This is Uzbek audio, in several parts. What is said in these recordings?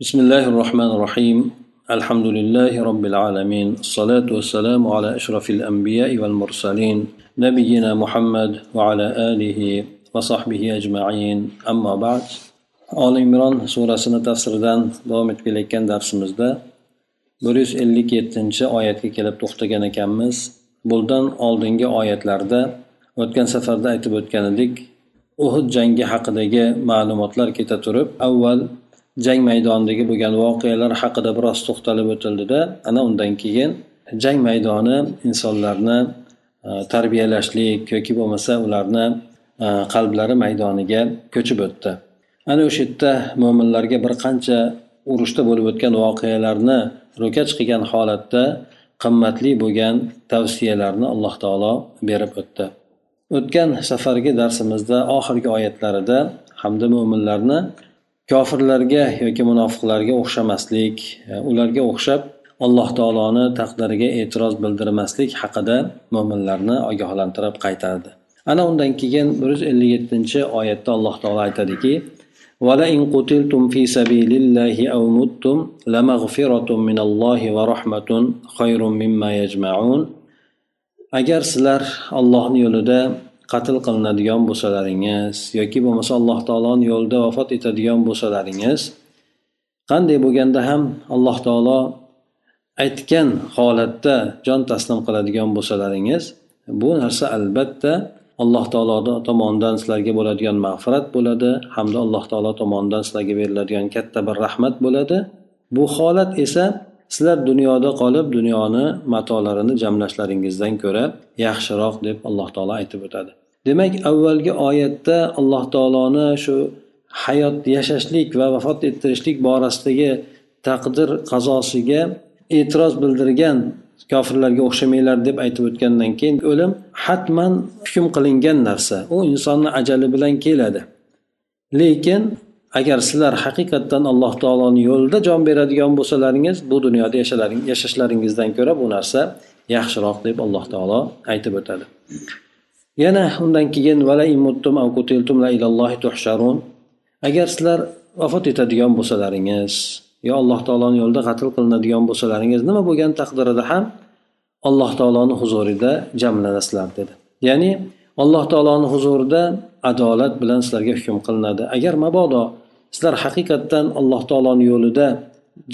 بسم الله الرحمن الرحيم الحمد لله رب العالمين الصلاة والسلام على أشرف الأنبياء والمرسلين نبينا محمد وعلى آله وصحبه أجمعين أما بعد آل عمران سورة tafsiridan davom etib kelayotgan darsimizda bir yuz ellik yettinchi oyatga kelib to'xtagan ekanmiz bundan oldingi oyatlarda o'tgan safarda aytib o'tgan edik uhud jangi haqidagi ma'lumotlar keta turib avval jang maydonidagi bo'lgan voqealar haqida biroz to'xtalib o'tildida ana undan keyin jang maydoni insonlarni e, tarbiyalashlik yoki bo'lmasa ularni e, qalblari maydoniga ko'chib o'tdi. Ana o'sha yerda mo'minlarga bir qancha urushda bo'lib o'tgan voqealarni ro'kach qilgan holatda qimmatli bo'lgan tavsiyalarni alloh taolo berib o'tdi. O'tgan safargi darsimizda oxirgi oyatlarida hamda mo'minlarni kofirlarga yoki munofiqlarga o'xshamaslik e, ularga o'xshab alloh taoloni taqdiriga e'tiroz bildirmaslik haqida mo'minlarni ogohlantirib qaytardi ana undan keyin bir yuz ellik yettinchi oyatda alloh taolo aytadiki ولئن قتلتم في سبيل الله أو متم لمغفرة من الله ورحمة خير مما يجمعون agar sizlar allohni yo'lida qatl qilinadigan bo'lsalaringiz yoki bo'lmasa alloh taoloni yo'lida vafot etadigan bo'lsalaringiz qanday bo'lganda ham alloh taolo aytgan holatda jon taslim qiladigan bo'lsalaringiz bu narsa albatta alloh taolo tomonidan sizlarga bo'ladigan mag'firat bo'ladi hamda alloh taolo tomonidan sizlarga beriladigan katta bir rahmat bo'ladi. Bu holat esa sizlar dunyoda qolib dunyoni matolarini jamlashlaringizdan ko'ra yaxshiroq deb alloh taolo aytib o'tadi. Demak avvalgi oyatda alloh taoloni shu hayot yashashlik va vafot ettirishlik borasidagi taqdir qazosiga e'tiroz bildirgan kofirlarga o'xshamanglar deb aytib o'tgandan keyin o'lim hatman hukm qilingan narsa. U insonni ajali bilan keladi. Lekin agar sizlar haqiqatdan alloh taoloni yo'lida jon beradigan bo'lsalaringiz bu dunyoda yashashlaringizdan ko'ra bu narsa yaxshiroq deb alloh taolo aytib o'tadi. Yana undan keyin agar sizlar vafot etadigan bo'lsalaringiz yo alloh taoloni yo'lida qatl qilinadigan bo'lsalaringiz nima bo'lgan taqdirida ham alloh taoloni huzurida jamlanasizlar dedi. Ya'ni alloh taoloni huzurida adolat bilan sizlarga hukm qilinadi. Agar mabodo sizlar haqiqatdan alloh taoloni yo'lida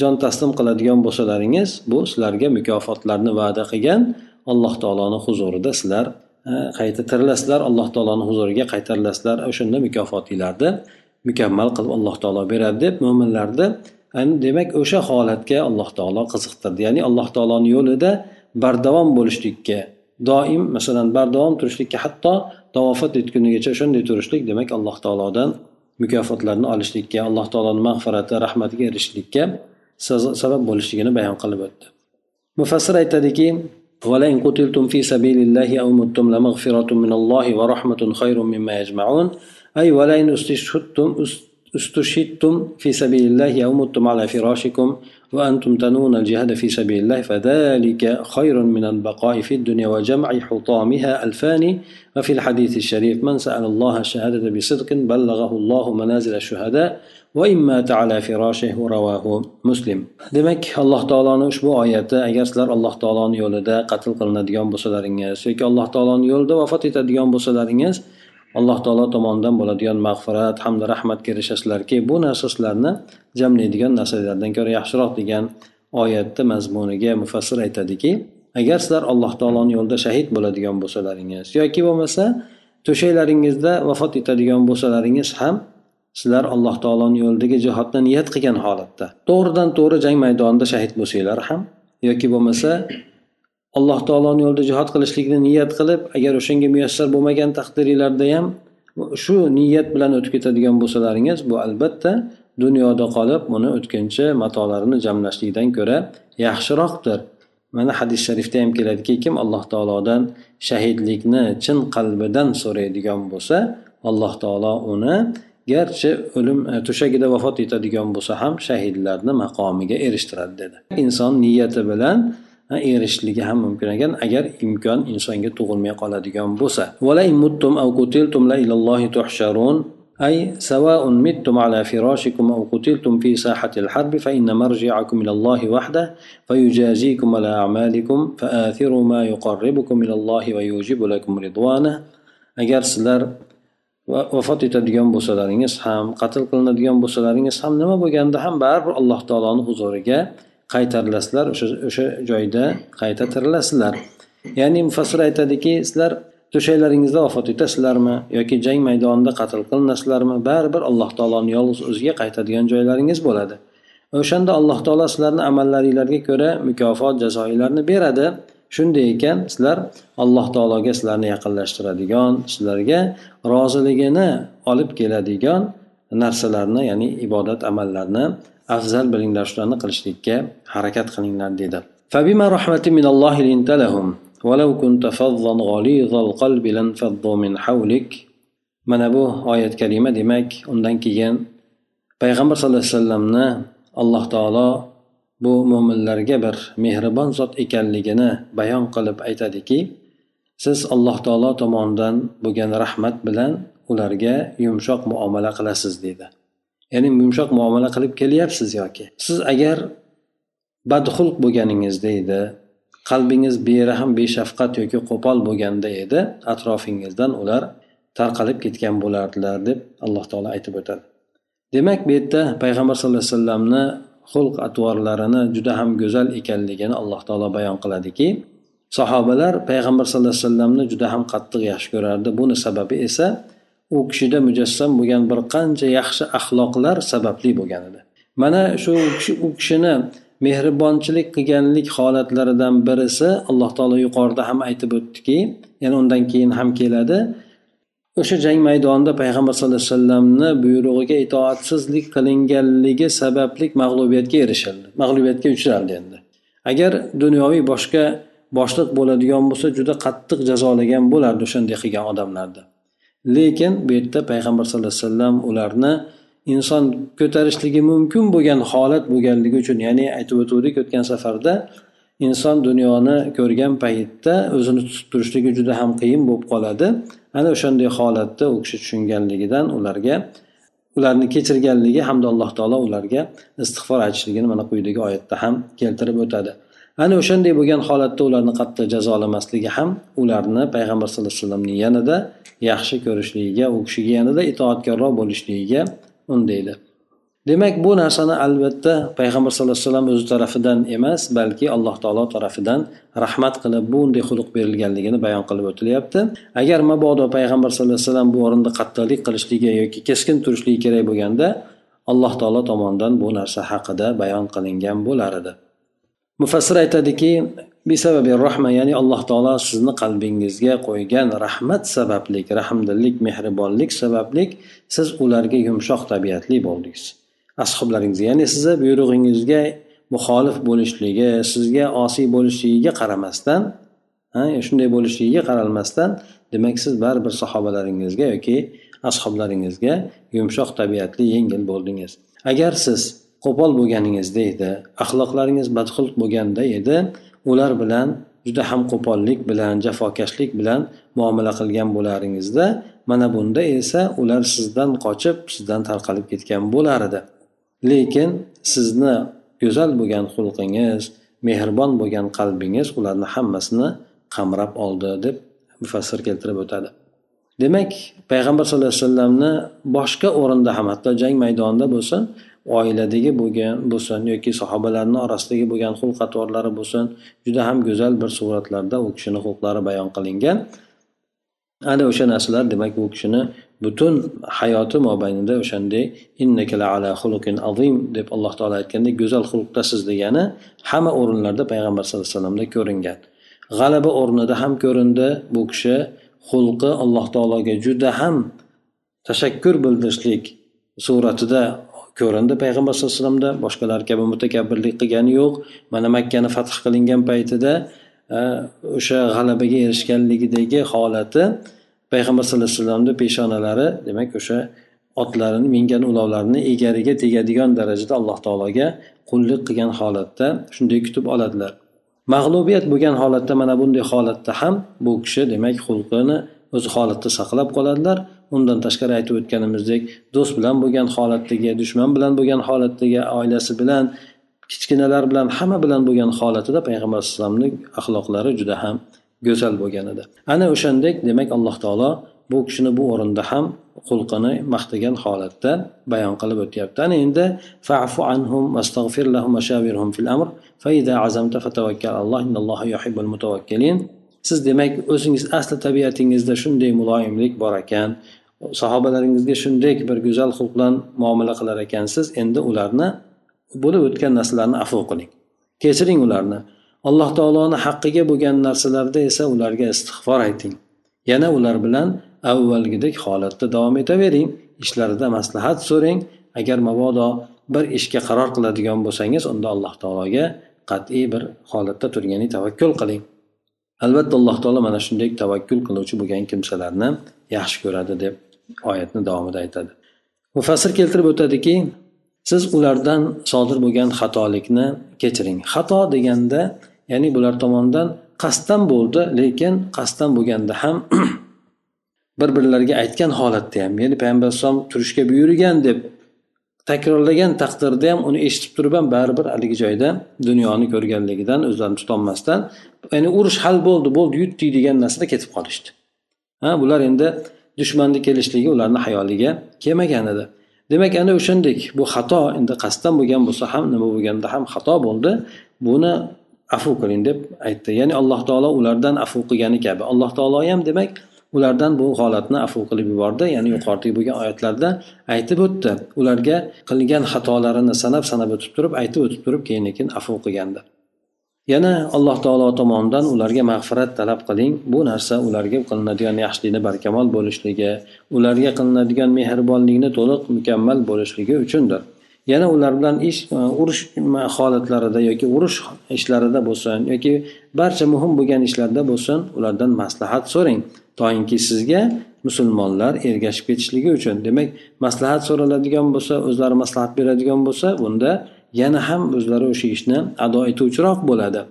jon taslim qiladigan bo'lsalaringiz bu sizlarga mukofotlarni va'da qilgan alloh taoloni huzurida sizlar e, qayta tirilasizlar alloh taoloni huzuriga qaytarilasizlar. O'shanda mukofotinglarni mukammal qilib alloh taolo beradi deb mo'minlarni e, demak o'sha holatga alloh taolo qiziqtirdi. Ya'ni alloh taoloni yo'lida bardavom bo'lishlikka doim masalan bardavom turishlikka hatto vafot etgunigacha shunday turishlik demak alloh taolodan mukofotlarni olishlikka alloh taoloni mag'firati rahmatiga erishishlikka sabab bo'lishligini bayon qilib o'tdi mufassir aytadiki ولئن قتلتم في سبيل الله أو متم لمغفرة من الله ورحمة خير مما يجمعون أي ولئن استشهدتم استشهدتم في سبيل الله أو متم على فراشكم وأنتم تنون الجهاد في سبيل الله فذلك خير من البقاء في الدنيا وجمع حطامها الفاني. وفي الحديث الشريف من سأل الله الشهادة بصدق بلغه الله منازل الشهداء وإن مات على فراشه رواه مسلم. Demak alloh taoloni ushbu oyati agar sizlar alloh taoloni yo'lida qatl qilinadigan bo'lsalaringiz yoki alloh taoloni yo'lida vafot etadigan bo'lsalaringiz alloh taolo tomonidan bo'ladigan mag'firat hamda rahmatga erishasizlarki bu narsa sizlarni jamlaydigan narsalardan ko'ra yaxshiroq degan oyatni mazmuniga mufassir aytadiki agar sizlar alloh taoloni yo'lida shahid bo'ladigan bo'lsalaringiz yoki bo'lmasa to'shaklaringizda vafot etadigan bo'lsalaringiz ham sizlar alloh taoloni yo'lidagi jihodni niyat qilgan holatda to'g'ridan to'g'ri jang maydonida shahid bo'lsanglar ham yoki bo'lmasa alloh taoloni yo'lida jihod qilishlikni niyat qilib agar o'shanga muyassar bo'lmagan taqdiringlarda ham shu niyat bilan o'tib ketadigan bo'lsalaringiz bu albatta dunyoda qolib buni o'tkinchi matolarini jamlashlikdan ko'ra yaxshiroqdir. Mana hadis sharifda ham keladiki kim alloh taolodan shahidlikni chin qalbidan so'raydigan bo'lsa alloh taolo uni garchi o'lim e, to'shagida vafot etadigan bo'lsa ham shahidlarni maqomiga erishtiradi dedi. Inson niyati bilan erishishligi ham mumkin ekan agar imkon insonga tug'ilmay qoladigan bo'lsa أي سواء متم على فراشكم أو قتلتم في ساحة الحرب فإن مرجعكم إلى الله وحده فيجازيكم على أعمالكم فآثروا ما يقربكم إلى الله ويوجب لكم رضوانه agar sizlar vafot etadigan bo'lsalaringiz ham qatl qilinadigan bo'lsalaringiz ham nima bo'lganda ham baribir alloh taoloni huzuriga qaytarilasizlar o'sha o'sha joyda qayta tirilasizlar ya'ni mufassir aytadiki sizlar to'shaklaringizda vafot etasizlarmi yoki jang maydonida qatl qilinasizlarmi? Baribir alloh taoloni yolg'iz o'ziga qaytadigan joylaringiz bo'ladi. O'shanda alloh taolo sizlarni amallaringlarga ko'ra mukofot jazoinglarni beradi. Shunday ekan sizlar alloh taologa sizlarni yaqinlashtiradigan sizlarga roziligini olib keladigan narsalarni ya'ni ibodat amallarni afzal bilinglar shularni qilishlikka harakat qilinglar dedi فبما رحمة من الله لنت لهم ولو كنت فظا غليظ القلب لانفضوا من حولك mana bu oyat kalima demak undan keyin payg'ambar sallallohu alayhi vasallamni alloh taolo bu mo'minlarga bir mehribon zot ekanligini bayon qilib aytadiki siz alloh taolo tomonidan bo'lgan rahmat bilan ularga yumshoq muomala qilasiz deydi ya'ni yumshoq muomala qilib kelyapsiz yoki? Siz agar badxulq bo'lganingizda edi qalbingiz berahm beshafqat yoki qo'pol bo'lganda edi atrofingizdan ular tarqalib ketgan bo'lardilar deb alloh taolo aytib o'tadi. Demak bu yerda payg'ambar sallallohu alayhi vasallamni xulq atvorlarini juda ham go'zal ekanligini alloh taolo bayon qiladiki sahobalar payg'ambar sallallohu alayhi vasallamni juda ham qattiq yaxshi ko'rardi. Buni sababi esa u kishida mujassam bo'lgan bir qancha yaxshi axloqlar sababli bo'lgan edi. Mana shu u kishini mehribonchilik qilganlik holatlaridan birisi alloh taolo yuqorida ham aytib o'tdiki yana undan keyin ham keladi. O'sha jang maydonida payg'ambar sallallohu alayhi vasallamni buyrug'iga itoatsizlik qilinganligi sababli mag'lubiyatga erishildi mag'lubiyatga uchraldi endi. Agar dunyoviy boshqa boshliq bo'ladigan bo'lsa juda qattiq jazolagan bo'lardi o'shanday qilgan odamlarni. Lekin bu yerda payg'ambar sallallohu alayhi vasallam ularni inson ko'tarishligi mumkin bo'lgan holat bo'lganligi uchun ya'ni aytib o'tuvdik o'tgan safarda inson dunyoni ko'rgan paytda o'zini tutib turishligi juda ham qiyin bo'lib qoladi. Ana o'shanday holatda u kishi tushunganligidan ularga ularni kechirganligi hamda alloh taolo ularga istig'for aytishligini mana quyidagi oyatda ham keltirib o'tadi. Ana o'shanday bo'lgan holatda ularni qattiq jazolamasligi ham ularni payg'ambar sallallohu alayhi vasallamni yanada yaxshi ko'rishligiga u kishiga yanada itoatkorroq bo'lishligiga undaydi. Demak bu narsani albatta payg'ambar sallallohu alayhi vasallam o'zi tarafidan emas balki alloh taolo tarafidan rahmat qilib bunday xulq berilganligini bayon qilib o'tilyapti. Agar mabodo payg'ambar sallallohu alayhi vasallam bu o'rinda qattiqlik qilishligi yoki keskin turishligi kerak bo'lganda alloh taolo tomonidan bu narsa haqida bayon qilingan bo'lar edi. Mufassir aytadiki bisababi rahma ya'ni alloh taolo sizni qalbingizga qo'ygan rahmat sabablik rahmdillik mehribonlik sabablik siz ularga yumshoq tabiatli bo'ldingiz. Ashoblaringiz ya'ni sizni buyrug'ingizga muxolif bo'lishligi sizga osiy bo'lishligiga qaramasdan shunday bo'lishligiga qaralmasdan demak siz baribir sahobalaringizga yoki ashoblaringizga yumshoq tabiatli yengil bo'ldingiz. Agar siz qo'pol bo'lganingizda edi axloqlaringiz badxulq bo'lganda edi ular bilan juda ham qo'pollik bilan jafokashlik bilan muomala qilgan bo'laringizda mana bunda esa ular sizdan qochib sizdan tarqalib ketgan bo'lar edi lekin sizni go'zal bo'lgan xulqingiz mehribon bo'lgan qalbingiz ularni hammasini qamrab oldi deb mufassir keltirib o'tadi. Demak payg'ambar sallallohu alayhi vasallamni boshqa o'rinda ham hatto jang maydonida bo'lsin oiladagi bo'lgan bo'lsin yoki sahobalarni orasidagi bo'lgan xulq atvorlari bo'lsin juda ham go'zal bir suratlarda u kishini xulqlari bayon qilingan. Ana o'sha narsalar demak u kishini butun hayoti mobaynida o'shanday innakala ala xuluqin azim deb alloh taolo aytgandek go'zal xulqdasiz degani hamma o'rinlarda payg'ambar sallallohu alayhi vasallamda ko'ringan. G'alaba o'rnida ham ko'rindi bu kishi. Xulqi alloh taologa juda ham tashakkur bildirishlik suratida ko'rindi payg'ambar sallallohu alayhi vasallamda. Boshqalar kabi mutakabbirlik qilgani yo'q. Mana makkani fath qilingan paytida e, o'sha g'alabaga erishganligidagi holati payg'ambar sallallohu alayhi vasallamni peshonalari demak o'sha otlarini mingan ulovlarini egariga tegadigan darajada alloh taologa qullik qilgan holatda shunday kutib oladilar. Mag'lubiyat bo'lgan holatda mana bunday holatda ham bu kishi demak xulqini o'z holatda saqlab qoladilar. Undan tashqari aytib o'tganimizdek do'st bilan bo'lgan holatdagi dushman bilan bo'lgan holatdagi oilasi bilan kichkinalar bilan hamma bilan bo'lgan holatida payg'ambar alayhissalomni axloqlari juda ham go'zal bo'lgan edi. Ana o'shandek demak alloh taolo bu kishini bu o'rinda ham xulqini maqtagan holatda bayon qilib o'tyapti. Ana endi fa'fu anhum vastag'fir lahum vashavirhum fil amr fa idza azamta fatawakkal alloh innalloha yuhibbul mutawakkilin. Siz demak o'zingiz asli tabiatingizda shunday muloyimlik bor ekan. Sahobalaringizga shunday bir go'zal xulq bilan muomala qilar ekansiz endi ularni bo'lib o'tgan narsalarni afv qiling. Kechiring ularni. Alloh taoloni haqqiga bo'lgan narsalarda esa ularga istig'for ayting. Yana ular bilan avvalgidek holatda davom etavering. Ishlarida maslahat so'rang. Agar mabodo bir ishga qaror qiladigan bo'lsangiz unda alloh taologa qat'iy bir holatda turgani tavakkul qiling. Albatta alloh taolo mana shunday tavakkul qiluvchi bo'lgan kimsalarni yaxshi ko'radi deb oyatni davomida aytadi. Mufassir keltirib o'tadiki siz ulardan sodir bo'lgan xatolikni kechiring. Xato deganda ya'ni bular tomonidan qasddan bo'ldi lekin qasddan bo'lganda ham bir birlariga aytgan holatda ham ya'ni payg'ambar alayhisalom turishga buyurgan deb takrorlagan taqdirda ham uni eshitib turib ham baribir haligi joyda dunyoni ko'rganligidan o'zlarini tutolmasdan ya'ni urush hal bo'ldi bo'ldi yutdik degan narsada ketib qolishdi. Ha bular endi dushmanni kelishligi ularni hayoliga kelmagan edi. Demak ana o'shandek bu xato endi qasddan bo'lgan bo'lsa ham nima bo'lganda ham xato bo'ldi. Buni afu qiling deb aytdi. Ya'ni alloh taolo ulardan afu qilgani kabi. Alloh taolo ham demak ulardan bu holatni afu qilib yubordi. Ya'ni yuqoridagi bo'lgan oyatlarda aytib o'tdi. Ularga qilgan xatolarini sanab sanab o'tib turib aytib o'tib turib keyin keyin afu qilgandi. Yana alloh taolo tomonidan ularga mag'firat talab qiling. Bu narsa ularga qilinadigan yaxshilikni barkamol bo'lishligi ularga qilinadigan mehribonlikni to'liq mukammal bo'lishligi uchundir. Yana ular bilan ish e, urush holatlarida yoki urush ishlarida bo'lsin yoki barcha muhim bo'lgan ishlarda bo'lsin ulardan maslahat so'rang. Toinki sizga musulmonlar ergashib ketishligi uchun. Demak maslahat so'raladigan bo'lsa o'zlari maslahat beradigan bo'lsa bunda yana ham o'zlari o'sha ishni ado etuvchiroq bo'ladi.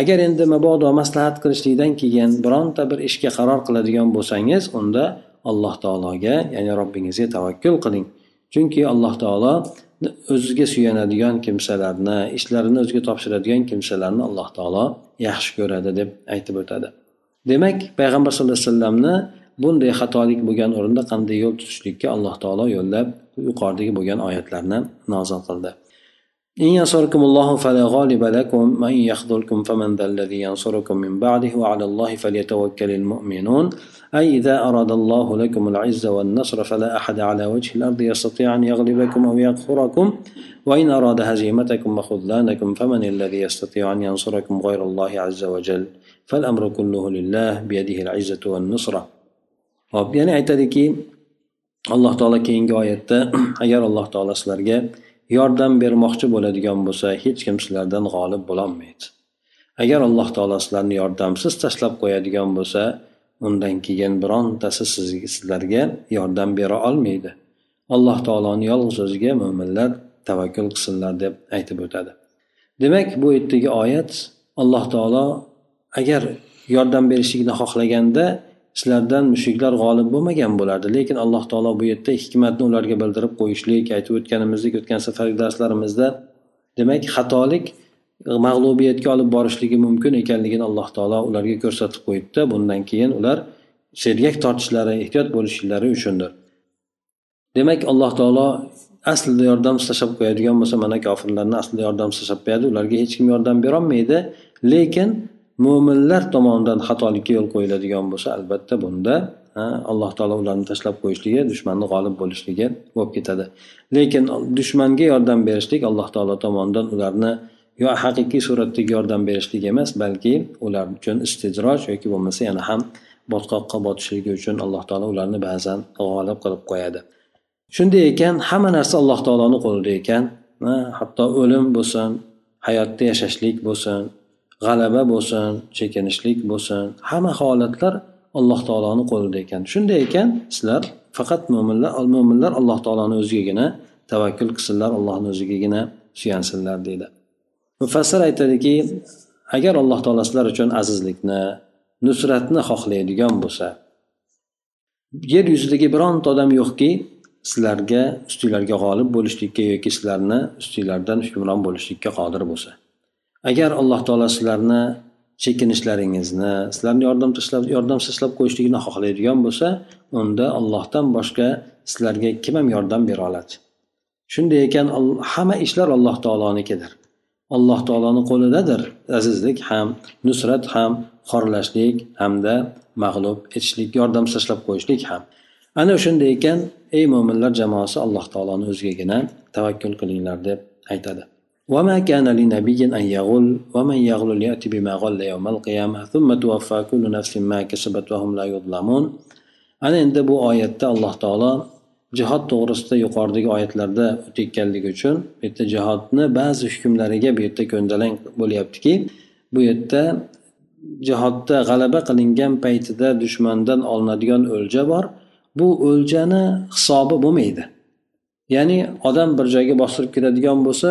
Agar endi mabodo maslahat qilishlikdan keyin bironta bir ishga qaror qiladigan bo'lsangiz unda alloh taologa ya'ni robbingizga tavakkul qiling. Chunki alloh taolo o'ziga suyanadigan kimsalarni ishlarini o'ziga topshiradigan kimsalarni alloh taolo yaxshi ko'radi deb aytib o'tadi. Demak payg'ambar sallallohu alayhi vasallamni bunday xatolik bo'lgan o'rinda qanday yo'l tutishlikka alloh taolo yo'llab yuqoridagi bo'lgan oyatlarni nozil qildi. إن ينصركم الله فلا غالب لكم وإن يخذلكم فمن ذا الذي ينصركم من بعده وعلى الله فليتوكل المؤمنون. أي إذا أراد الله لكم العز والنصر فلا أحد على وجه الأرض يستطيع أن يغلبكم أو يغفركم وإن أراد هزيمتكم وخذلانكم فمن الذي يستطيع أن ينصركم غير الله عز وجل؟ فالأمر كله لله بيده العزة والنصرة. hop yana aytadiki alloh taolo keyingi oyatda agar alloh yordam bermoqchi bo'ladigan bo'lsa hech kim sizlardan g'olib bo'lolmaydi. Agar alloh taolo sizlarni yordamsiz tashlab qo'yadigan bo'lsa undan keyin birontasi sizlarga yordam bera olmaydi. Alloh taoloni yolg'iz o'ziga mo'minlar tavakkul qilsinlar deb aytib o'tadi. Demak bu yerdagi oyat alloh taolo agar yordam berishlikni xohlaganda sizlardan mushriklar g'olib bo'lmagan bo'lardi. Lekin alloh taolo bu yerda hikmatni ularga bildirib qo'yishlik aytib o'tganimizdek o'tgan safargi darslarimizda demak xatolik mag'lubiyatga olib borishligi mumkin ekanligini alloh taolo ularga ko'rsatib qo'yibdi. Bundan keyin ular sergak tortishlari ehtiyot bo'lishlari uchundir. Demak alloh taolo aslida yordam tashlab qo'yadigan bo'lsa mana kofirlarni aslida yordam tashlab qo'yadi. Ularga hech kim yordam berolmaydi. Lekin mo'minlar tomonidan xatolikka yo'l qo'yiladigan bo'lsa albatta bunda alloh taolo ularni tashlab qo'yishligi dushmanni g'olib bo'lishligi bo'lib ketadi. Lekin dushmanga yordam berishlik alloh taolo tomonidan ularni yo haqiqiy suratdagi yordam berishlik emas balki ular uchun istidroj yoki bo'lmasa yana ham botqoqqa botishligi uchun alloh taolo ularni ba'zan g'olib qilib qo'yadi. Shunday ekan hamma narsa alloh taoloni qo'lida ekan hatto o'lim bo'lsin hayotda yashashlik bo'lsin g'alaba bo'lsin chekinishlik bo'lsin hamma holatlar alloh taoloni qo'lida ekan. Shunday ekan sizlar faqat mo'minlar mo'minlar alloh taoloni o'zigagina tavakkul qilsinlar allohni o'zigagina suyansinlar deydi. Mufassir aytadiki agar alloh taolo sizlar uchun azizlikni nusratni xohlaydigan bo'lsa yer yuzidagi bironta odam yo'qki sizlarga ustinglarga g'olib bo'lishlikka yoki sizlarni ustinglardan hukmron bo'lishlikka qodir bo'lsa. Agar alloh taolo sizlarni chekinishlaringizni sizlarni yordam tashlab yordamsiz tashlab qo'yishligini xohlaydigan bo'lsa unda ollohdan boshqa sizlarga kim ham yordam bera oladi? Shunday ekan hamma ishlar alloh taolonikidir. Alloh taoloni qo'lidadir azizlik ham nusrat ham xorlashlik hamda mag'lub etishlik yordam tashlab qo'yishlik ham. Ana shunday ekan ey mo'minlar jamoasi alloh taoloni o'zigagina tavakkul qilinglar deb aytadi. وما كان لنبي أن يغل ومن يغل يأتي بما غل يوم القيامة ثم توفى كل نفس ما كسبت وهم لا يظلمون ana endi bu oyatda alloh taolo jihod to'g'risida yuqoridagi oyatlarda o'tayotganligi uchun bu yerda jihodni ba'zi hukmlariga bu yerda ko'ndalang bo'lyaptiki bu yerda jihodda g'alaba qilingan paytida dushmandan olinadigan o'lja bor bu o'ljani hisobi bo'lmaydi ya'ni odam bir joyga bostirib kiradigan bo'lsa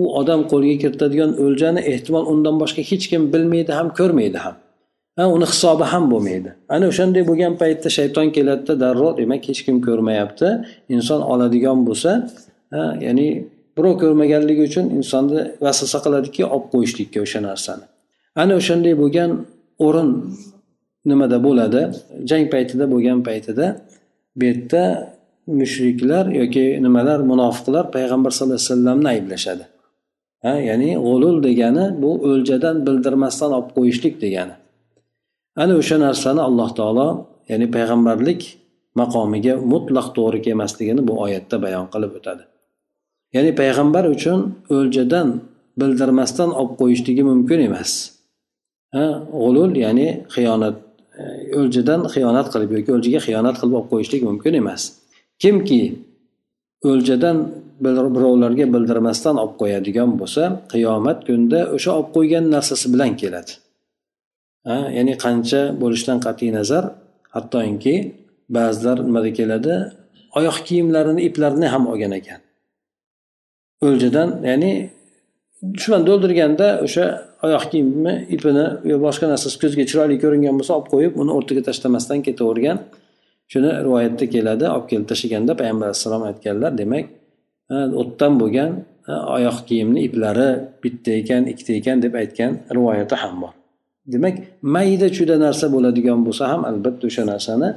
u odam qo'lga kiritadigan o'ljani ehtimol undan boshqa hech kim bilmaydi ham ko'rmaydi ham. Ha uni hisobi ham bo'lmaydi. Ana o'shanday bo'lgan paytda shayton keladida darrov demak hech kim ko'rmayapti. Inson oladigan bo'lsa ya'ni birov ko'rmaganligi uchun insonni vasvasa qiladiki olib qo'yishlikka o'sha narsani. Ana o'shanday bo'lgan o'rin nimada bo'ladi? Jang paytida bo'lgan paytida bu yerda mushriklar yoki nimalar munofiqlar payg'ambar sallallohu alayhi vasallamni ayblashadi. Ha ya'ni g'ulul degani bu o'ljadan bildirmasdan olib qo'yishlik degani. Ana o'sha narsani alloh taolo ya'ni payg'ambarlik maqomiga mutlaq to'g'ri kelmasligini bu oyatda bayon qilib o'tadi. Ya'ni payg'ambar uchun o'ljadan bildirmasdan olib qo'yishligi mumkin emas. G'ulul ya'ni xiyonat e, o'ljadan xiyonat qilib yoki o'ljaga xiyonat qilib olib qo'yishlik mumkin emas. Kimki o'ljadan birovlarga bildirmasdan olib qo'yadigan bo'lsa qiyomat kunida o'sha olib qo'ygan narsasi bilan keladi. Ya'ni qancha bo'lishidan qat'iy nazar hattoki ba'zilar nimada keladi? Oyoq kiyimlarini iplarini ham olgan ekan. O'ljadan ya'ni dushman o'ldirganda o'sha oyoq kiyimni ipini yo boshqa narsasi ko'zga chiroyli ko'ringan bo'lsa olib qo'yib uni o'rtaga tashlamasdan ketavergan. Shuni rivoyatda keladi olib kelib tashlaganda payg'ambar alayhissalom aytganlar demak o'tdan bo'lgan oyoq kiyimni iplari bitta ekan ikkita ekan deb aytgan rivoyati ham bor. Demak mayda chuyda narsa bo'ladigan bo'lsa ham albatta o'sha narsani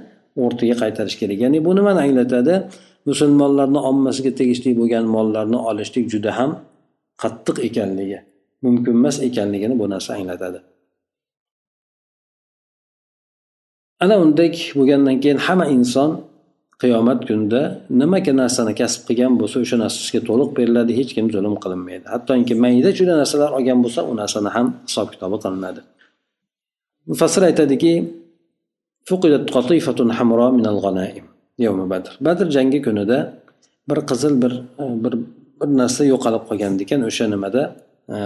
o'rtaga qaytarish kerak. Ya'ni bu nimani anglatadi? Musulmonlarni ommasiga tegishli bo'lgan mollarni olishlik juda ham qattiq ekanligi mumkin emas ekanligini bu narsa anglatadi. Ana undek bo'lgandan keyin hamma inson qiyomat kunida nimaki narsani kasb qilgan bo'lsa o'sha narsasiga to'liq beriladi hech kim zulm qilinmaydi. Hattoki mayda chuyda narsalar olgan bo'lsa u narsani ham hisob kitobi qilinadi. Mufassir aytadiki badr. Jangi kunida bir qizil bir e, bir bir narsa yo'qolib qolgan ekan o'sha nimada e,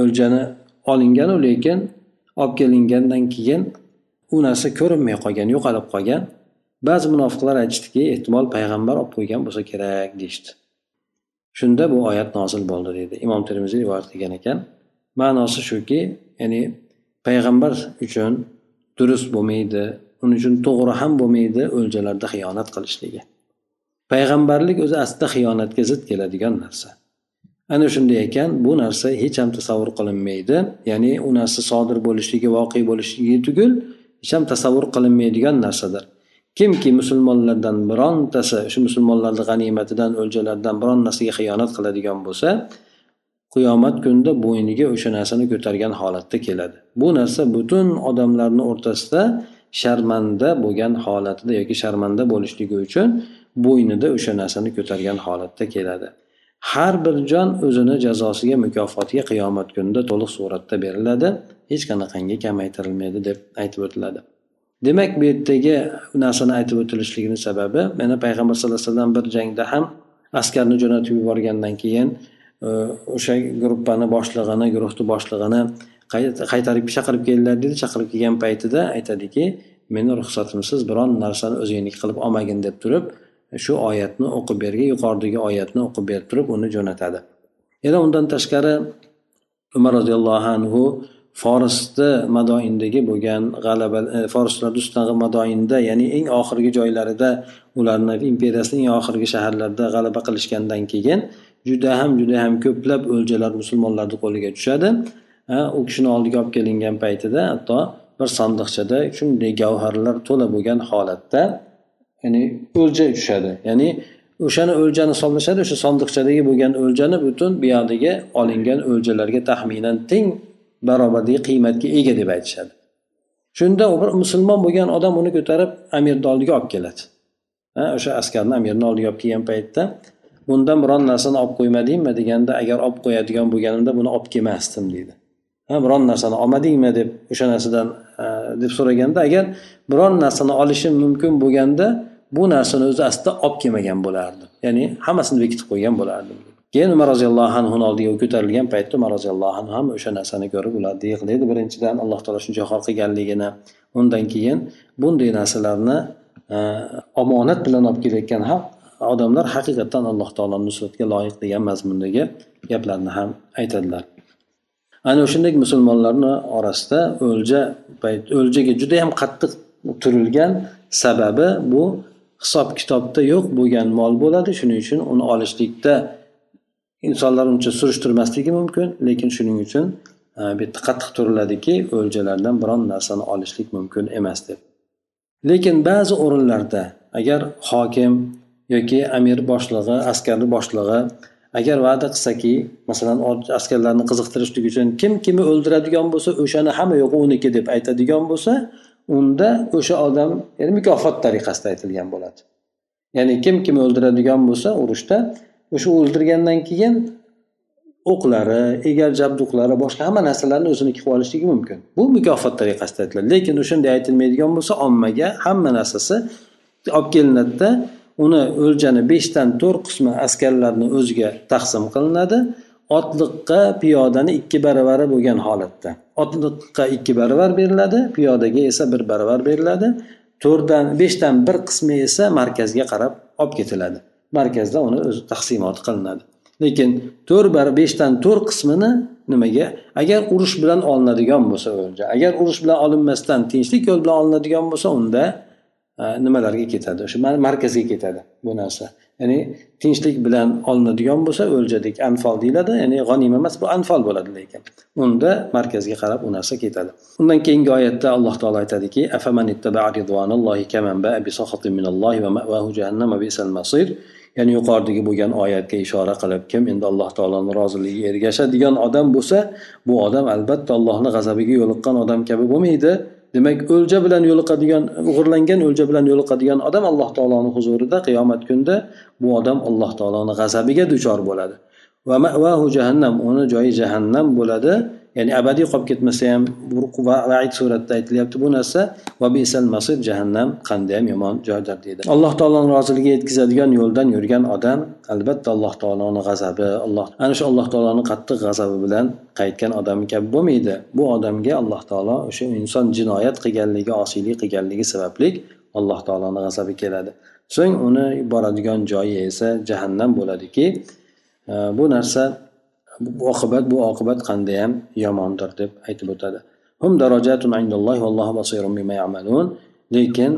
o'ljani olinganu lekin olib kelingandan keyin u narsa ko'rinmay qolgan yo'qolib qolgan. Ba'zi munofiqlar aytishdiki ehtimol payg'ambar olib qo'ygan bo'lsa kerak deyishdi. Shunda bu oyat nozil bo'ldi deydi imom termiziy rivoyat qilgan ekan. Ma'nosi shuki ya'ni payg'ambar uchun durust bo'lmaydi uning uchun to'g'ri ham bo'lmaydi o'ljalarda xiyonat qilishligi. Payg'ambarlik o'zi aslida xiyonatga zid keladigan narsa. Ana shunday ekan bu narsa hech ham tasavvur qilinmaydi ya'ni u narsa sodir bo'lishligi voqe bo'lishligi tugul hech ham tasavvur qilinmaydigan narsadir. Kimki musulmonlardan birontasi shu musulmonlarni g'animatidan o'ljalardan biron narsaga xiyonat qiladigan bo'lsa qiyomat kunida bo'yniga o'sha narsani ko'targan holatda keladi. Bu narsa butun odamlarni o'rtasida sharmanda bo'lgan holatida yoki sharmanda bo'lishligi uchun bo'ynida o'sha narsani ko'targan holatda keladi. Har bir jon o'zini jazosiga mukofotiga qiyomat kunida to'liq suratda beriladi. Hech qanaqangi kamaytirilmaydi deb aytib o'tiladi. Demak bu yerdagi narsani aytib o'tilishligini sababi mana payg'ambar sallallohu alayhi vasallam bir jangda ham askarni jo'natib yuborgandan keyin e, o'sha gruppani boshlig'ini guruhni boshlig'ini qaytarib chaqirib keldilar dedi. Chaqirib kelgan paytida aytadiki meni ruxsatimsiz biron narsani o'zingniki qilib olmagin deb turib shu oyatni o'qib bergan yuqoridagi oyatni o'qib berib turib uni jo'natadi. Yana undan tashqari umar roziyallohu anhu forisni madoindagi bo'lgan g'alaba e, forslar ustidan madoinda ya'ni eng oxirgi joylarida ularni imperiyasini eng oxirgi shaharlarida g'alaba qilishgandan keyin juda ham juda ham ko'plab o'ljalar musulmonlarni qo'liga tushadi. U kishini oldiga olib kelingan paytida hatto bir sandiqchada shunday gavharlar to'la bo'lgan holatda ya'ni o'lja tushadi. Ya'ni o'shani o'ljani hisoblashadi o'sha sandiqchadagi bo'lgan o'ljani butun buyoqdagi olingan o'ljalarga taxminan teng barobardagi qiymatga ega deb aytishadi. Shunda bir musulmon bo'lgan odam uni ko'tarib amirni oldiga olib keladi. O'sha askarni amirni oldiga olib kelgan paytda bundan biron narsani olib qo'ymadingmi? deganda agar olib qo'yadigan bo'lganimda buni olib kelmasdim deydi. Ha biron narsani olmadingmi? deb o'sha narsadan deb so'raganda agar biron narsani olishim mumkin bo'lganda bu narsani o'zi aslida olib kelmagan bo'lardim. Ya'ni hammasini bekitib qo'ygan bo'lardim. Keyin umar roziyallohu anhuni oldiga ko'tarilgan paytda umar roziyallohu anhu ham o'sha narsani ko'rib ularni yig'laydi. Birinchidan alloh taolo shuncha xor qilganligini undan keyin bunday narsalarni e, omonat bilan olib kelayotgan odamlar haqiqatdan alloh taoloni nusratga loyiq degan mazmundagi gaplarni ham aytadilar. Ana o'shandek musulmonlarni orasida o'lja payt o'ljaga judayam qattiq turilgan sababi bu hisob kitobda yo'q bo'lgan mol bo'ladi. Shuning uchun uni olishlikda insonlar uncha surishtirmasligi mumkin lekin shuning uchun e, bu yerda qattiq turiladiki o'ljalardan biron narsani olishlik mumkin emas deb. Lekin ba'zi o'rinlarda agar hokim yoki amir boshlig'i askarni boshlig'i agar va'da qilsaki masalan askarlarni qiziqtirishlik uchun kim kimni o'ldiradigan bo'lsa o'shani hamma yo'q uniki deb aytadigan bo'lsa unda o'sha odam ya'ni mukofot tariqasida aytilgan bo'ladi. Ya'ni kim kim o'ldiradigan bo'lsa urushda o'sha o'ldirgandan keyin o'qlari egar jabduqlari boshqa hamma narsalarni o'ziniki qilib olishligi mumkin. Bu mukofot tariqasida aytiladi. Lekin o'shanday aytilmaydigan bo'lsa ommaga hamma narsasi olib kelinadida uni o'ljani beshdan to'rt qismi askarlarni o'ziga taqsim qilinadi. Otliqqa piyodani ikki baravari bo'lgan holatda. Otliqqa ikki baravar beriladi piyodaga esa bir baravar beriladi. To'rtdan beshdan bir qismi esa markazga qarab olib ketiladi. Markazda uni o'zi taqsimoti qilinadi. Lekin to'rt bar beshdan to'rt qismini nimaga? Agar urush bilan olinadigan bo'lsa o'lja agar urush bilan olinmasdan tinchlik yo'li bilan olinadigan bo'lsa unda e, nimalarga ketadi? O'sha markazga ketadi bu narsa. Ya'ni tinchlik bilan olinadigan bo'lsa o'ljadek anfol deyiladi ya'ni g'onima emas bu anfol bo'ladi lekin unda markazga qarab u narsa ketadi. Undan keyingi oyatda alloh taolo aytadiki ya'ni yuqoridagi bo'lgan oyatga ishora qilib kim endi alloh taoloni roziligiga ergashadigan odam bo'lsa bu odam albatta allohni g'azabiga yo'liqqan odam kabi bo'lmaydi. Demak o'lja bilan yo'liqadigan o'g'irlangan o'lja bilan yo'liqadigan odam alloh taoloni huzurida qiyomat kunida bu odam alloh taoloni g'azabiga duchor bo'ladi. Va jahannam uni joyi jahannam bo'ladi. Ya'ni abadiy qolib ketmasa ham vaid suratda aytilyapti bu narsa. Va bisal masir jahannam qandayyam yomon joydir deydi. Alloh taoloni roziligiga yetkazadigan yo'ldan yurgan odam albatta alloh taoloni g'azabi alloh ana shu alloh taoloni qattiq g'azabi bilan qaytgan odam kabi bo'lmaydi. Bu odamga alloh taolo o'sha inson jinoyat qilganligi osiylik qilganligi sababli alloh taoloni g'azabi keladi. So'ng uni boradigan joyi esa jahannam bo'ladiki. Bu narsa oqibat bu oqibat qandayyam yomondir deb aytib o'tadi. Hum lekin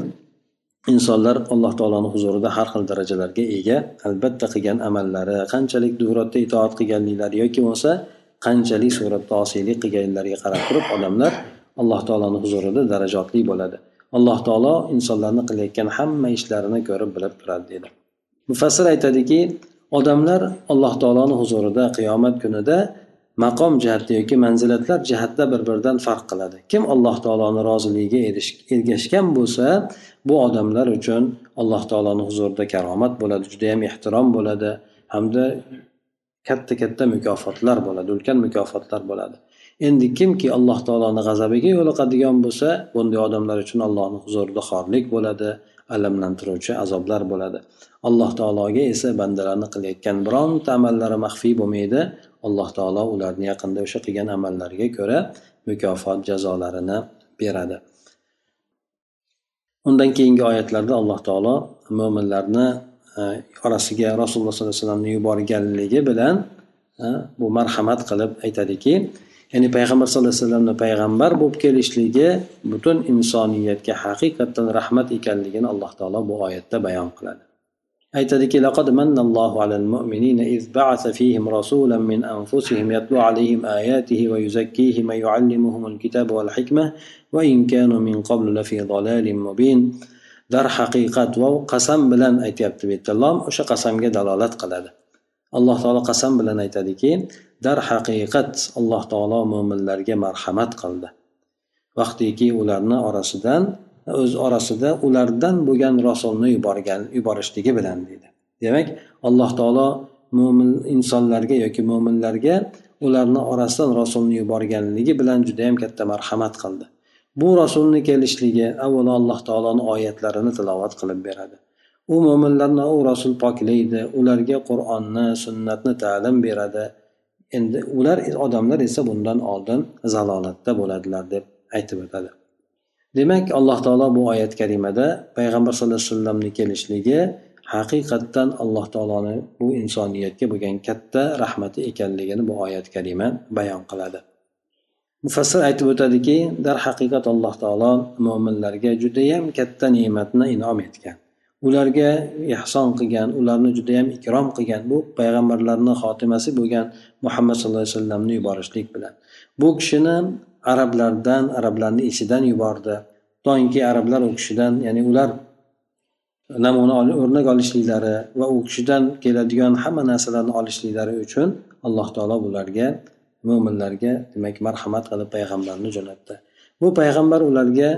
insonlar alloh taoloni huzurida har xil darajalarga ega albatta qilgan amallari qanchalik duratda itoat qilganliklari yoki bo'lmasa qanchalik suratda osiylik qilganlariga qarab turib odamlar alloh taoloni huzurida darajotli bo'ladi. Alloh taolo insonlarni qilayotgan hamma ishlarini ko'rib bilib turadi deydi mufassir aytadiki odamlar alloh taoloni huzurida qiyomat kunida maqom jihatda yoki manzilatlar jihatda bir biridan farq qiladi. Kim alloh taoloni roziligiga ergashgan bo'lsa bu odamlar uchun alloh taoloni huzurida karomat bo'ladi judayam ehtirom bo'ladi hamda katta katta mukofotlar bo'ladi ulkan mukofotlar bo'ladi. Endi kimki alloh taoloni g'azabiga yo'liqadigan bo'lsa bunday odamlar uchun allohni huzurida xorlik bo'ladi alamlantiruvchi azoblar bo'ladi. Alloh taologa esa bandalarni qilayotgan bironta amallari maxfiy bo'lmaydi. Alloh taolo ularni yaqinda o'sha qilgan amallariga ko'ra mukofot jazolarini beradi. Undan keyingi oyatlarda alloh taolo mo'minlarni e, orasiga rasululloh sollallohu alayhi vasallamni yuborganligi bilan e, bu marhamat qilib aytadiki ya'ni payg'ambar sallallohu alayhi vasallamni payg'ambar bo'lib kelishligi butun insoniyatga haqiqatdan rahmat ekanligini alloh taolo bu oyatda bayon qiladi. Aytadiki laqad mannallohu alal mu'minina iz ba'atha fihim rasulan min anfusihim yatlu alayhim ayatihi va yuzakkihim va yuallimuhumul kitaba wal hikma va in kanu min qablu lafi dalalin mubin. Darhaqiqat va qasam bilan aytyapti bu yerda. Lom o'sha qasamga dalolat qiladi. Alloh taolo qasam bilan aytadiki darhaqiqat alloh taolo mo'minlarga marhamat qildi. Vaqtiki ularni orasidan o'z orasida ulardan bo'lgan rasulni yuborgan yuborishligi bilan deydi. Demak alloh taolo mo'min insonlarga yoki mo'minlarga ularni orasidan rasulni yuborganligi bilan judayam katta marhamat qildi. Bu rasulni kelishligi avvalo alloh taoloni oyatlarini tilovat qilib beradi. U mo'minlarni u rasul poklaydi. Ularga qur'onni sunnatni ta'lim beradi. Endi ular odamlar esa bundan oldin zalolatda bo'ladilar deb aytib o'tadi. Demak alloh taolo bu oyat karimada payg'ambar sallallohu alayhi vasallamni kelishligi haqiqatdan alloh taoloni bu insoniyatga bo'lgan katta rahmati ekanligini bu oyat karima bayon qiladi. Mufassir aytib o'tadiki darhaqiqat alloh taolo mo'minlarga judayam katta ne'matni inom etgan. Ularga ehson qilgan ularni judayam ikrom qilgan bu payg'ambarlarni xotimasi bo'lgan muhammad sallallohu alayhi vasallamni yuborishlik bilan. Bu kishini arablardan arablarni ichidan yubordi. Toinki arablar u kishidan ya'ni ular namuna o'rnak olishliklari va u kishidan keladigan hamma narsalarni olishliklari uchun alloh taolo bularga mo'minlarga demak marhamat qilib payg'ambarni jo'natdi. Bu payg'ambar ularga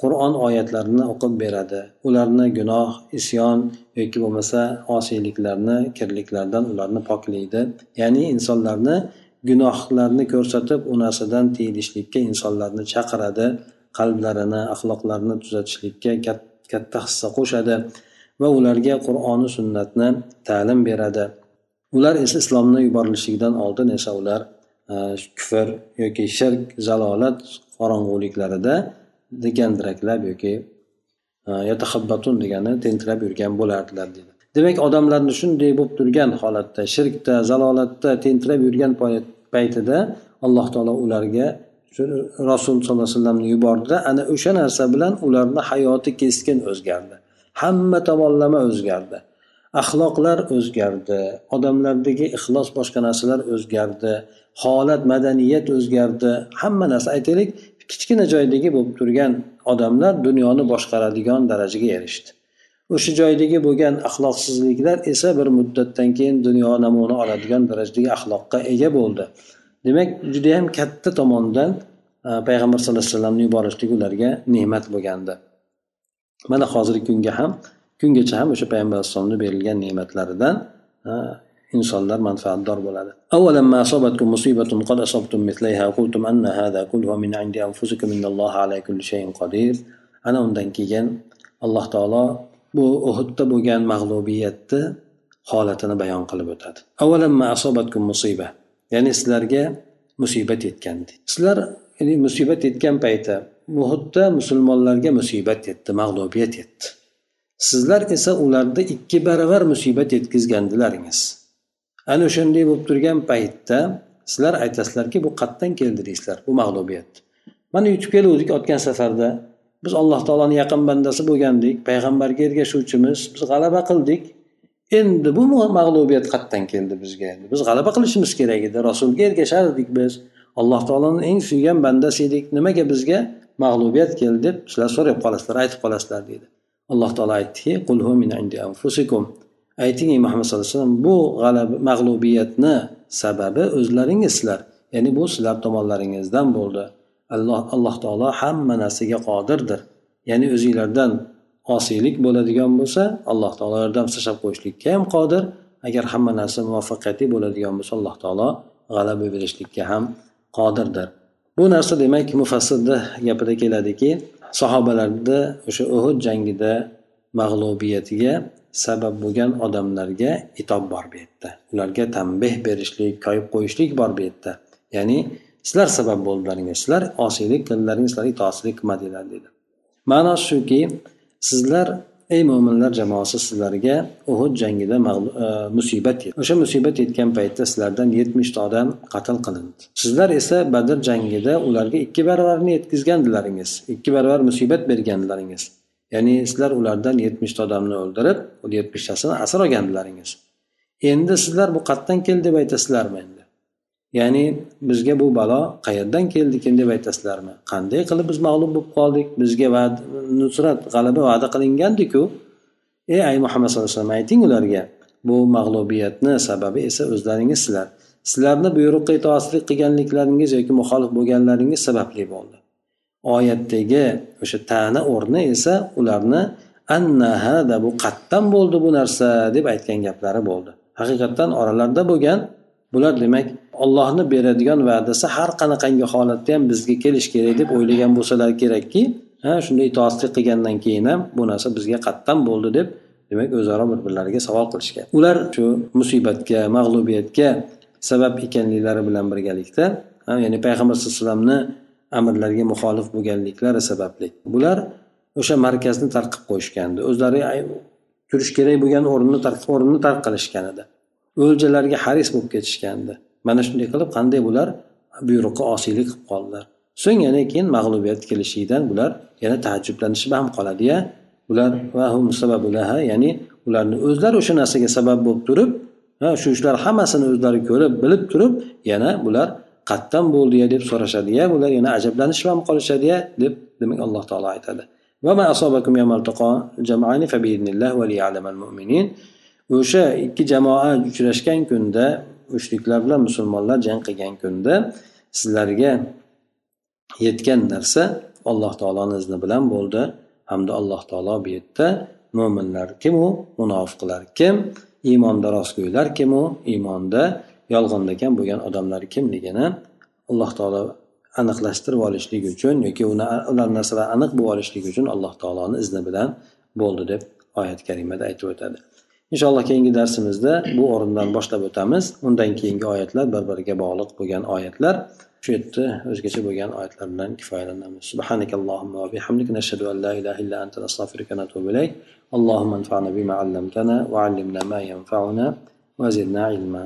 qur'on oyatlarini o'qib beradi. Ularni gunoh isyon yoki bo'lmasa osiyliklarni kirliklardan ularni poklaydi. Ya'ni insonlarni gunohlarni ko'rsatib u narsadan tiyilishlikka insonlarni chaqiradi qalblarini axloqlarini tuzatishlikka katta hissa qo'shadi va ularga qur'oni sunnatni ta'lim beradi. Ular esa islomni yuborilishligidan oldin esa ular e, kufr yoki shirk zalolat qorong'uliklarida gandiraklab yoki e, yatahabbatun degani tentirab yurgan bo'lardilar deydi demak odamlarni shunday bo'lib turgan holatda shirkda zalolatda tentirab yurgan paytida alloh taolo ularga rasul sollallohu alayhi vasallamni yubordida ana o'sha narsa bilan ularni hayoti keskin o'zgardi. Hamma tomonlama o'zgardi. Axloqlar o'zgardi odamlardagi ixlos boshqa narsalar o'zgardi holat madaniyat o'zgardi hamma narsa. Aytaylik kichkina joydagi bo'lib turgan odamlar dunyoni boshqaradigan darajaga erishdi. O'sha joydagi bo'lgan axloqsizliklar esa bir muddatdan keyin dunyo namuna oladigan darajadagi axloqqa ega bo'ldi. Demak judayam katta tomondan e, payg'ambar sallallohu alayhi vasallamni yuborishlik ularga ne'mat bo'lgandi. Mana hozirgi kunga ham kungacha ham o'sha payg'ambar alayhissalomni berilgan ne'matlaridan e, insonlar manfaatdor bo'ladi أولما أصابتكم مصيبة قد أصبتم مثليها قلتم أن هذا كله من عند أنفسكم إن الله على كل شيء قدير ana undan keyin alloh taolo bu uhudda bo'lgan mag'lubiyatni holatini bayon qilib o'tadi ya'ni sizlarga musibat yetgandi sizlar ya'ni musibat yetgan payti uhudda musulmonlarga musibat yetdi mag'lubiyat yetdi sizlar esa ularda ikki baravar musibat yetkazgandilaringiz Ana o'shanday bo'lib turgan paytda sizlar aytasizlarki bu qayerdan keldi deysizlar bu mag'lubiyat. Mana yutib keluvdik o'tgan safarda. Biz alloh taoloni yaqin bandasi bo'lgandik payg'ambarga ergashuvchimiz biz g'alaba qildik. Endi bu mag'lubiyat qayerdan keldi bizga. Endi biz g'alaba qilishimiz kerak edi rasulga ergashardik biz. Alloh taoloni eng suygan bandasi edik. Nimaga bizga mag'lubiyat keldi deb sizlar so'rab qolasizlar aytib qolasizlar deydi. Alloh taolo aytdiki ayting ey muhammad sallallohu alayhi vasallam bu g'alaba mag'lubiyatni sababi o'zlaringizsizlar ya'ni bu sizlar tomonlaringizdan bo'ldi. Alloh alloh taolo hamma narsaga qodirdir. Ya'ni o'zinglardan osiylik bo'ladigan bo'lsa alloh taolo yordam tashlab qo'yishlikka ham qodir. Agar hamma narsa muvaffaqiyatli bo'ladigan bo'lsa alloh taolo g'alaba berishlikka ham qodirdir. Bu narsa demak mufassirni gapida keladiki sahobalarda o'sha uhud jangida mag'lubiyatiga sabab bo'lgan odamlarga itob bor bu yerda. Ularga tanbeh berishlik koyib qo'yishlik bor bu yerda. Ya'ni sizlar sabab bo'ldilaringiz sizlar osiylik qildilaringiz sizlar itoatsizlik qilmadinglar dedi. Ma'nosi shuki sizlar ey mo'minlar jamoasi sizlarga uhud jangida e, musibat yetdi o'sha musibat yetgan paytda sizlardan yetmishta odam qatl qilindi. Sizlar esa badr jangida ularga ikki baravarini yetkazgandilaringiz ikki baravar musibat bergandilaringiz. Ya'ni sizlar ulardan yetmishta odamni o'ldirib yetmishtasini asir olgandilaringiz. Endi sizlar bu qayerdan keldi deb aytasizlarmi endi? Ya'ni bizga bu balo qayerdan keldikin deb aytasizlarmi? Qanday qilib biz mag'lub bo'lib qoldik? Bizga nusrat g'alaba va'da qilingandiku. Ey ay muhammad sallallohu alayhi vasallam ayting ularga bu mag'lubiyatni sababi esa o'zlaringizsizlar. Sizlarni buyruqqa itoatsizlik qilganliklaringiz yoki muxolif bo'lganlaringiz sababli bo'ldi. Oyatdagi o'sha ta'na o'rni esa ularni anna hada bu qatdan bo'ldi bu narsa deb aytgan gaplari bo'ldi. Haqiqatdan oralarida bo'lgan bular demak ollohni beradigan va'dasi har qanaqangi holatda ham bizga kelishi kerak deb o'ylagan bo'lsalar kerakki ha shunday itoatsizlik qilgandan keyin ham bu narsa bizga qatdan bo'ldi deb demak o'zaro bir birlariga savol qilishgan. Ular shu musibatga mag'lubiyatga sabab ekanliklari bilan birgalikda ya'ni payg'ambar sallallohu alayhi vasallamni amirlarga muxolif bo'lganliklari sababli. Bular o'sha markazni tark qilib qo'yishgandi. O'zlari turish kerak bo'lgan o'rinni o'rinni tark qilishgan edi. O'ljalarga haris bo'lib ketishgandi. Mana shunday qilib qanday bular? Buyruqqa osiylik qilib qoldilar. So'ng yana keyin mag'lubiyat kelishidan bular yana taajjublanishib ham qoladiya ular ya'ni ularni o'zlari o'sha narsaga sabab bo'lib turib shu ishlar hammasini o'zlari ko'rib bilib turib yana bular qayerdan bo'ldiya deb so'rashadiya bular yana ajablanishib ham qolishadiya deb demak alloh taolo aytadi. O'sha ikki jamoa uchrashgan kunda mushriklar bilan musulmonlar jang qilgan kunda sizlarga yetgan narsa alloh taoloni izni bilan bo'ldi. Hamda alloh taolo bu yerda mo'minlar kimu munofiqlar kim? Iymonda rostgo'ylar kimu iymonda yolg'onlagan bo'lgan odamlar kimligini alloh taolo aniqlashtirib olishlik uchun yoki uni ular narsalar aniq bo'lib olishligi uchun alloh taoloni izni bilan bo'ldi deb oyat karimada aytib o'tadi. Inshaalloh keyingi darsimizda bu o'rindan boshlab o'tamiz. Undan keyingi oyatlar bir biriga bog'liq bo'lgan oyatlar. Shu yerda o'zgacha bo'lgan oyatlar bilan kifoyalanamiz. Subhanakallohumma va an la ilaha illa anta astag'firuka va atubu ilayk. Anfa'na bima allamtana va allimna ma yanfa'una va zidna ilma.